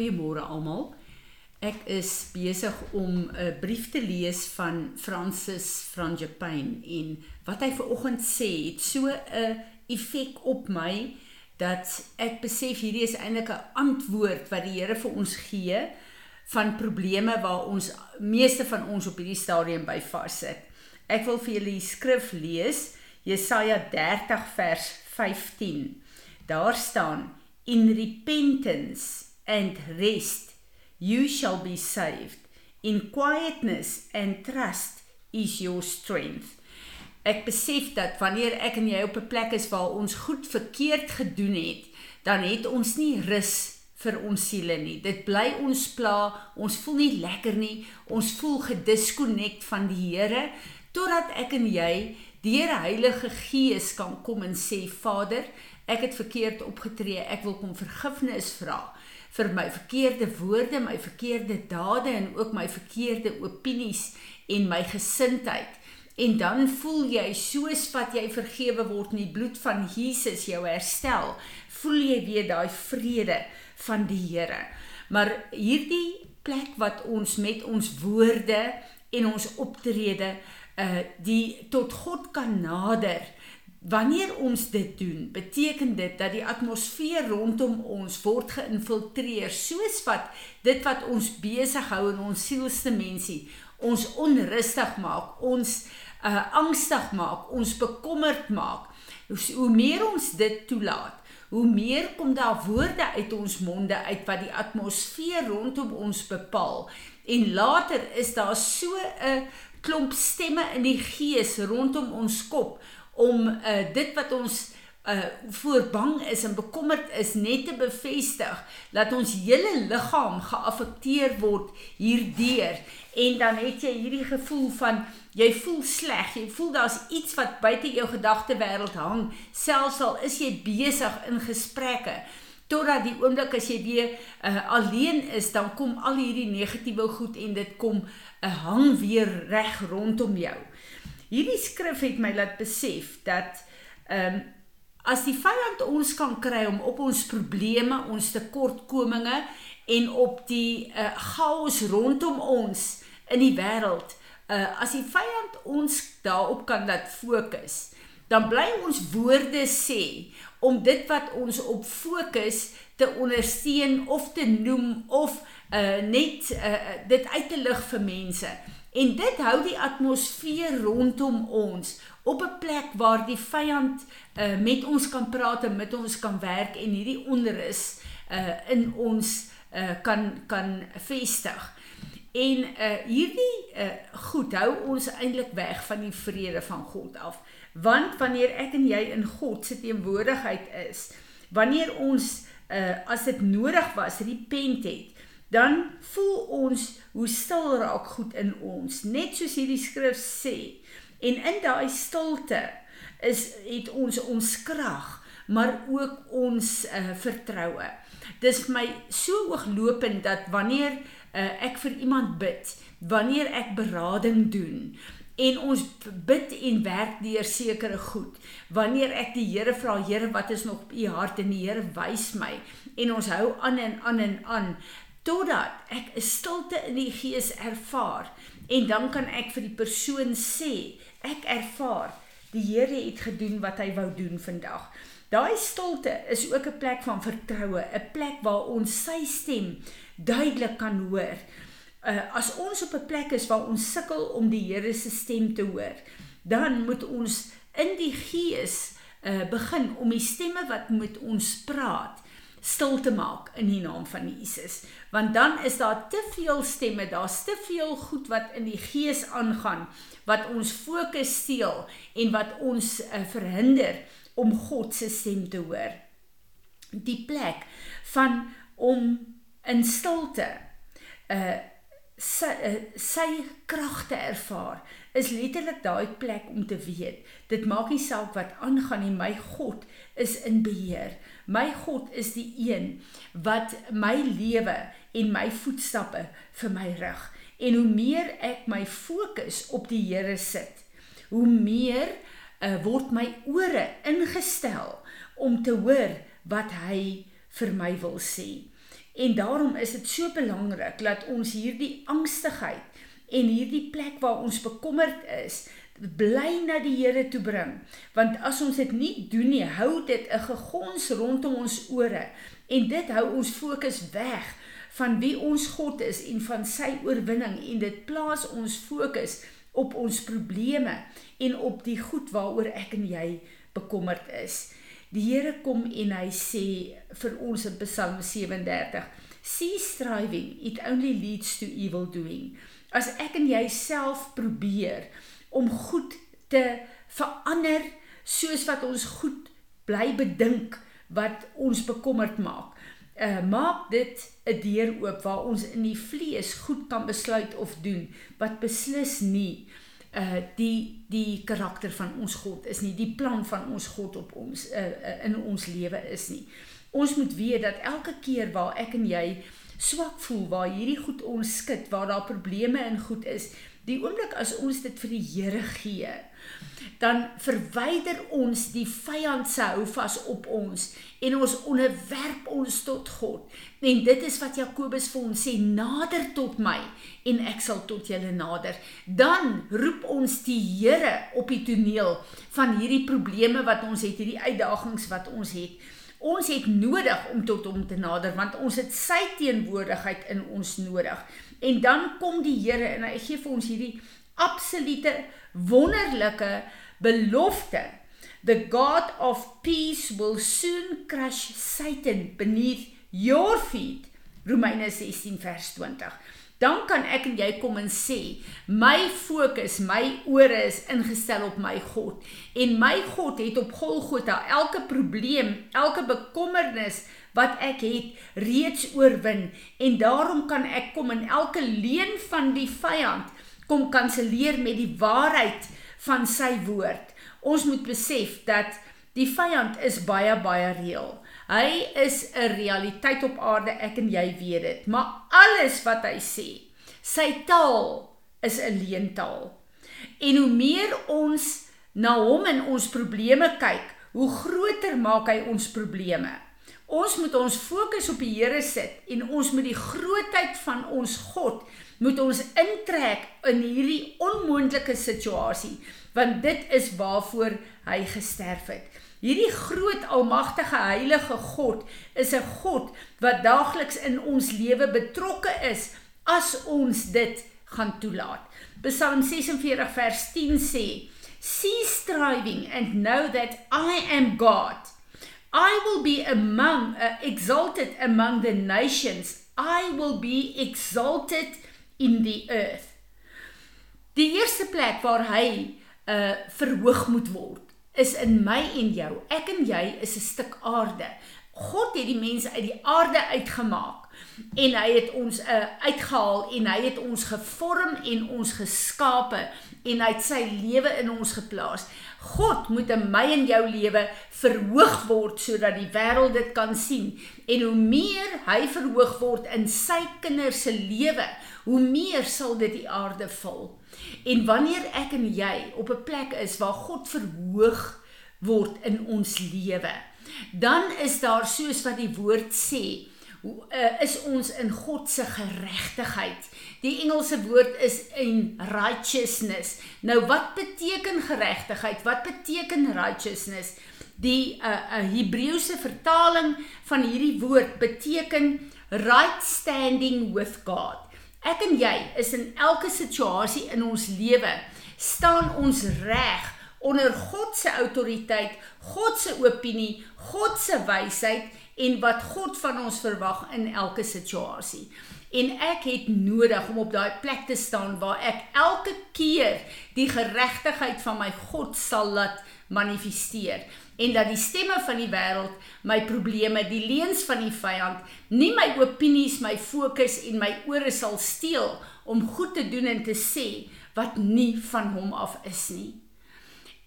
Goeiemôre almal. Ek is besig om 'n brief te lees van Francis van Japan en wat hy vanoggend sê het so 'n effek op my dat ek besef hierdie is eintlik 'n antwoord wat die Here vir ons gee van probleme waar ons meeste van ons op hierdie stadium by vassit. Ek wil vir julle die skrif lees, Jesaja 30 vers 15. Daar staan in repentance and rest. You shall be saved. In quietness and trust is your strength. Ek besef dat wanneer ek en jy op 'n plek is waar ons goed verkeerd gedoen het dan het ons nie rus vir ons siele nie. Dit bly ons pla ons voel nie lekker nie ons voel gedisconnect van die Here totdat ek en jy deur die Heilige Gees kan kom en sê Vader ek het verkeerd opgetree, ek wil kom vergifnis vra vir my verkeerde woorde, my verkeerde dade en ook my verkeerde opinies en my gesindheid. En dan voel jy soos wat jy vergewe word in die bloed van Jesus jou herstel, voel jy weer daai vrede van die Here. Maar hierdie plek wat ons met ons woorde en ons optrede uh die tot God kan nader Wanneer ons dit doen, beteken dit dat die atmosfeer rondom ons word geïnfiltreer soos wat dit wat ons besig hou in ons sielste mensie ons onrustig maak, ons uh angstig maak, ons bekommerd maak. Hoe meer ons dit toelaat, hoe meer kom daar woorde uit ons monde uit wat die atmosfeer rondom ons bepaal. En later is daar so 'n klomp stemme in die gees rondom ons kop om uh, dit wat ons uh voor bang is en bekommerd is net te bevestig dat ons hele liggaam geaffekteer word hierdeur. En dan het jy hierdie gevoel van jy voel sleg jy voel daar's iets wat buite jou gedagte wêreld hang selfs al is jy besig in gesprekke totdat die oomblik as jy weer uh, alleen is dan kom al hierdie negatiewe goed en dit kom 'n uh, hang weer reg rondom jou hierdie skrif het my laat besef dat ehm um, as die vyand ons kan kry om op ons probleme, ons tekortkominge en op die uh, chaos rondom ons in die wêreld, uh, as die vyand ons daarop kan laat fokus, dan bly ons woorde sê om dit wat ons op fokus te ondersteun of te noem of uh, net uh, dit uit te lig vir mense. En dit hou die atmosfeer rondom ons op 'n plek waar die vyand uh, met ons kan praat en met ons kan werk en hierdie onrus uh, in ons uh, kan kan vestig. En uh, hierdie uh, goed hou ons eintlik weg van die vrede van God af. Want wanneer ek en jy in God se teenwoordigheid is, wanneer ons uh, as dit nodig was, repent het, dan voel ons hoe stil raak goed in ons. Net soos hierdie skrif sê. En in daai stilte is het ons ons krag maar ook ons uh, vertroue. Dis vir my so ooglopend dat wanneer uh, ek vir iemand bid wanneer ek berading doen en ons bid en werk deur sekere goed. Wanneer ek die Here vra, Here, wat is nog op u hart? en die Here wys my en ons hou aan en aan en aan, totdat ek 'n stilte in die gees ervaar en dan kan ek vir die persoon sê ek ervaar die Here het gedoen wat hy wou doen vandag. Daai stilte is ook 'n plek van vertroue, 'n plek waar ons sy stem duidelik kan hoor. Uh, as ons op 'n plek is waar ons sukkel om die Here se stem te hoor, dan moet ons in die gees uh, begin om die stemme wat met ons praat stil te maak in die naam van Jesus. Want dan is daar te veel stemme, daar's te veel goed wat in die gees aangaan wat ons fokus steel en wat ons uh, verhinder om God se stem te hoor. Die plek van om in stilte uh sy uh, sy kragte ervaar is letterlik daai plek om te weet dit maak nie saak wat aangaan nie my God is in beheer My God is die een wat my lewe en my voetstappe vir my rig. En hoe meer ek my fokus op die Here sit, hoe meer uh, word my ore ingestel om te hoor wat hy vir my wil sê. En daarom is dit so belangrik dat ons hierdie angstigheid en hierdie plek waar ons bekommerd is, bly na die Here toe bring. Want as ons dit nie doen nie, hou dit 'n gegons rondom ons ore en dit hou ons fokus weg van wie ons God is en van sy oorwinning en dit plaas ons fokus op ons probleme en op die goed waaroor ek en jy bekommerd is. Die Here kom en hy sê vir ons in Psalm 37: "See striving, it only leads to evil doing." As ek en jy self probeer om goed te verander soos wat ons goed bly bedink wat ons bekommerd maak. Uh maak dit 'n deur oop waar ons in die vlees goed kan besluit of doen wat beslis nie uh die die karakter van ons God is nie, die plan van ons God op ons uh, uh in ons lewe is nie. Ons moet weet dat elke keer waar ek en jy swak voel, waar hierdie goed ons skud, waar daar probleme in goed is, Die oomblik as ons dit vir die Here gee, dan verwyder ons die vyand se hou vas op ons en ons onderwerp ons tot God. En dit is wat Jakobus vir ons sê: "Nader tot my en ek sal tot julle nader." Dan roep ons die Here op die toneel van hierdie probleme wat ons het, hierdie uitdagings wat ons het. Ons het nodig om tot hom te nader want ons het sy teenwoordigheid in ons nodig. En dan kom die Here en hy gee vir ons hierdie absolute wonderlike belofte. The God of peace will soon crush Satan beneath your feet. Romeine 16 vers 20 dan kan ek en jy kom en sê my fokus my ore is ingestel op my God en my God het op Golgotha elke probleem elke bekommernis wat ek het reeds oorwin en daarom kan ek kom in elke leuen van die vyand kom kanselleer met die waarheid van sy woord ons moet besef dat die vyand is baie baie reël Hy is 'n realiteit op aarde, ek en jy weet dit. Maar alles wat hy sê, sy taal is 'n leentaal. En hoe meer ons na hom en ons probleme kyk, hoe groter maak hy ons probleme. Ons moet ons fokus op die Here sit en ons moet die grootheid van ons God moet ons intrek in hierdie onmoontlike situasie want dit is waarvoor hy gesterf het. Hierdie groot almagtige heilige God is 'n God wat daagliks in ons lewe betrokke is as ons dit gaan toelaat. Psalm 46 vers 10 sê: "Cease striving and know that I am God. I will be among uh, exalted among the nations. I will be exalted in the earth." Die eerste plek waar hy uh verhoog moet word is in my en jou. Ek en jy is 'n stuk aarde. God het die mens uit die aarde uitgemaak en hy het ons uh, uitgehaal en hy het ons gevorm en ons geskape en hy het sy lewe in ons geplaas. God moet in my en jou lewe verhoog word sodat die wêreld dit kan sien. En hoe meer hy verhoog word in sy kinders se lewe, hoe meer sal dit die aarde vul. En wanneer ek en jy op 'n plek is waar God verhoog word in ons lewe, dan is daar soos wat die woord sê, is ons in God se geregtigheid. Die Engelse woord is in righteousness. Nou wat beteken geregtigheid? Wat beteken righteousness? Die 'n uh, uh, Hebreëse vertaling van hierdie woord beteken right standing with God. Ek en jy is in elke situasie in ons lewe staan ons reg onder God se autoriteit, God se opinie, God se wysheid en wat God van ons verwag in elke situasie. En ek het nodig om op daai plek te staan waar ek elke keer die geregtigheid van my God sal laat manifesteer en dat die stemme van die wêreld, my probleme, die leuns van die vyand, nie my opinies, my fokus en my ore sal steel om goed te doen en te sê wat nie van hom af is nie.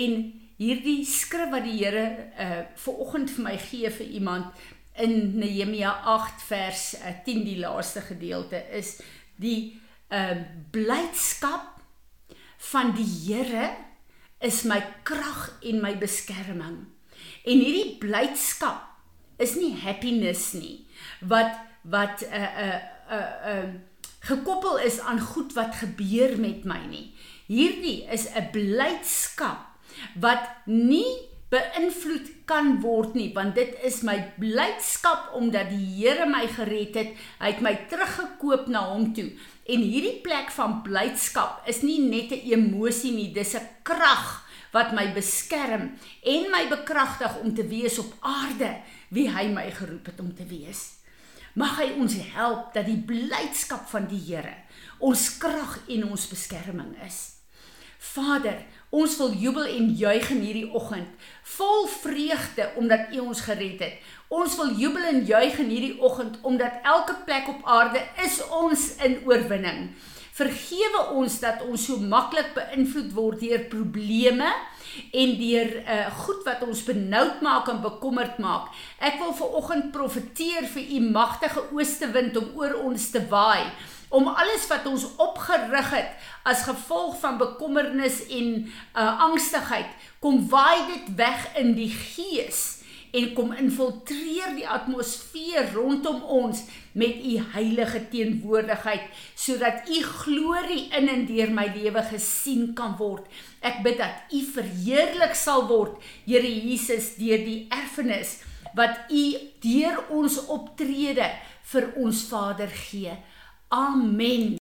En hierdie skrif wat die Here uh ver oggend vir my gee vir iemand in Nehemia 8 vers uh, 10 die laaste gedeelte is die uh blydskap van die Here is my krag en my beskerming. En hierdie blydskap is nie happiness nie wat wat 'n uh, 'n uh, 'n uh, uh, gekoppel is aan goed wat gebeur met my nie. Hierdie is 'n blydskap wat nie beïnvloed kan word nie want dit is my blydskap omdat die Here my gered het. Hy het my teruggekoop na hom toe. En hierdie plek van blydskap is nie net 'n emosie nie, dis 'n krag wat my beskerm en my bekragtig om te wees op aarde wie hy my geroep het om te wees. Mag hy ons help dat die blydskap van die Here ons krag en ons beskerming is. Vader, ons wil jubel en juig in hierdie oggend, vol vreugde omdat U ons gered het. Ons wil jubel en juig in hierdie oggend omdat elke plek op aarde is ons in oorwinning. Vergewe ons dat ons so maklik beïnvloed word deur probleme en deur uh, goed wat ons benoud maak en bekommerd maak. Ek wil ver oggend profeteer vir u magtige oostewind om oor ons te waai om alles wat ons opgerig het as gevolg van bekommernis en uh, angstigheid kom waai dit weg in die gees en kom infiltreer die atmosfeer rondom ons met u heilige teenwoordigheid sodat u glorie in en deur my lewe gesien kan word. Ek bid dat u verheerlik sal word, Here Jesus, deur die erfenis wat u deur ons optrede vir ons Vader gee. Amen.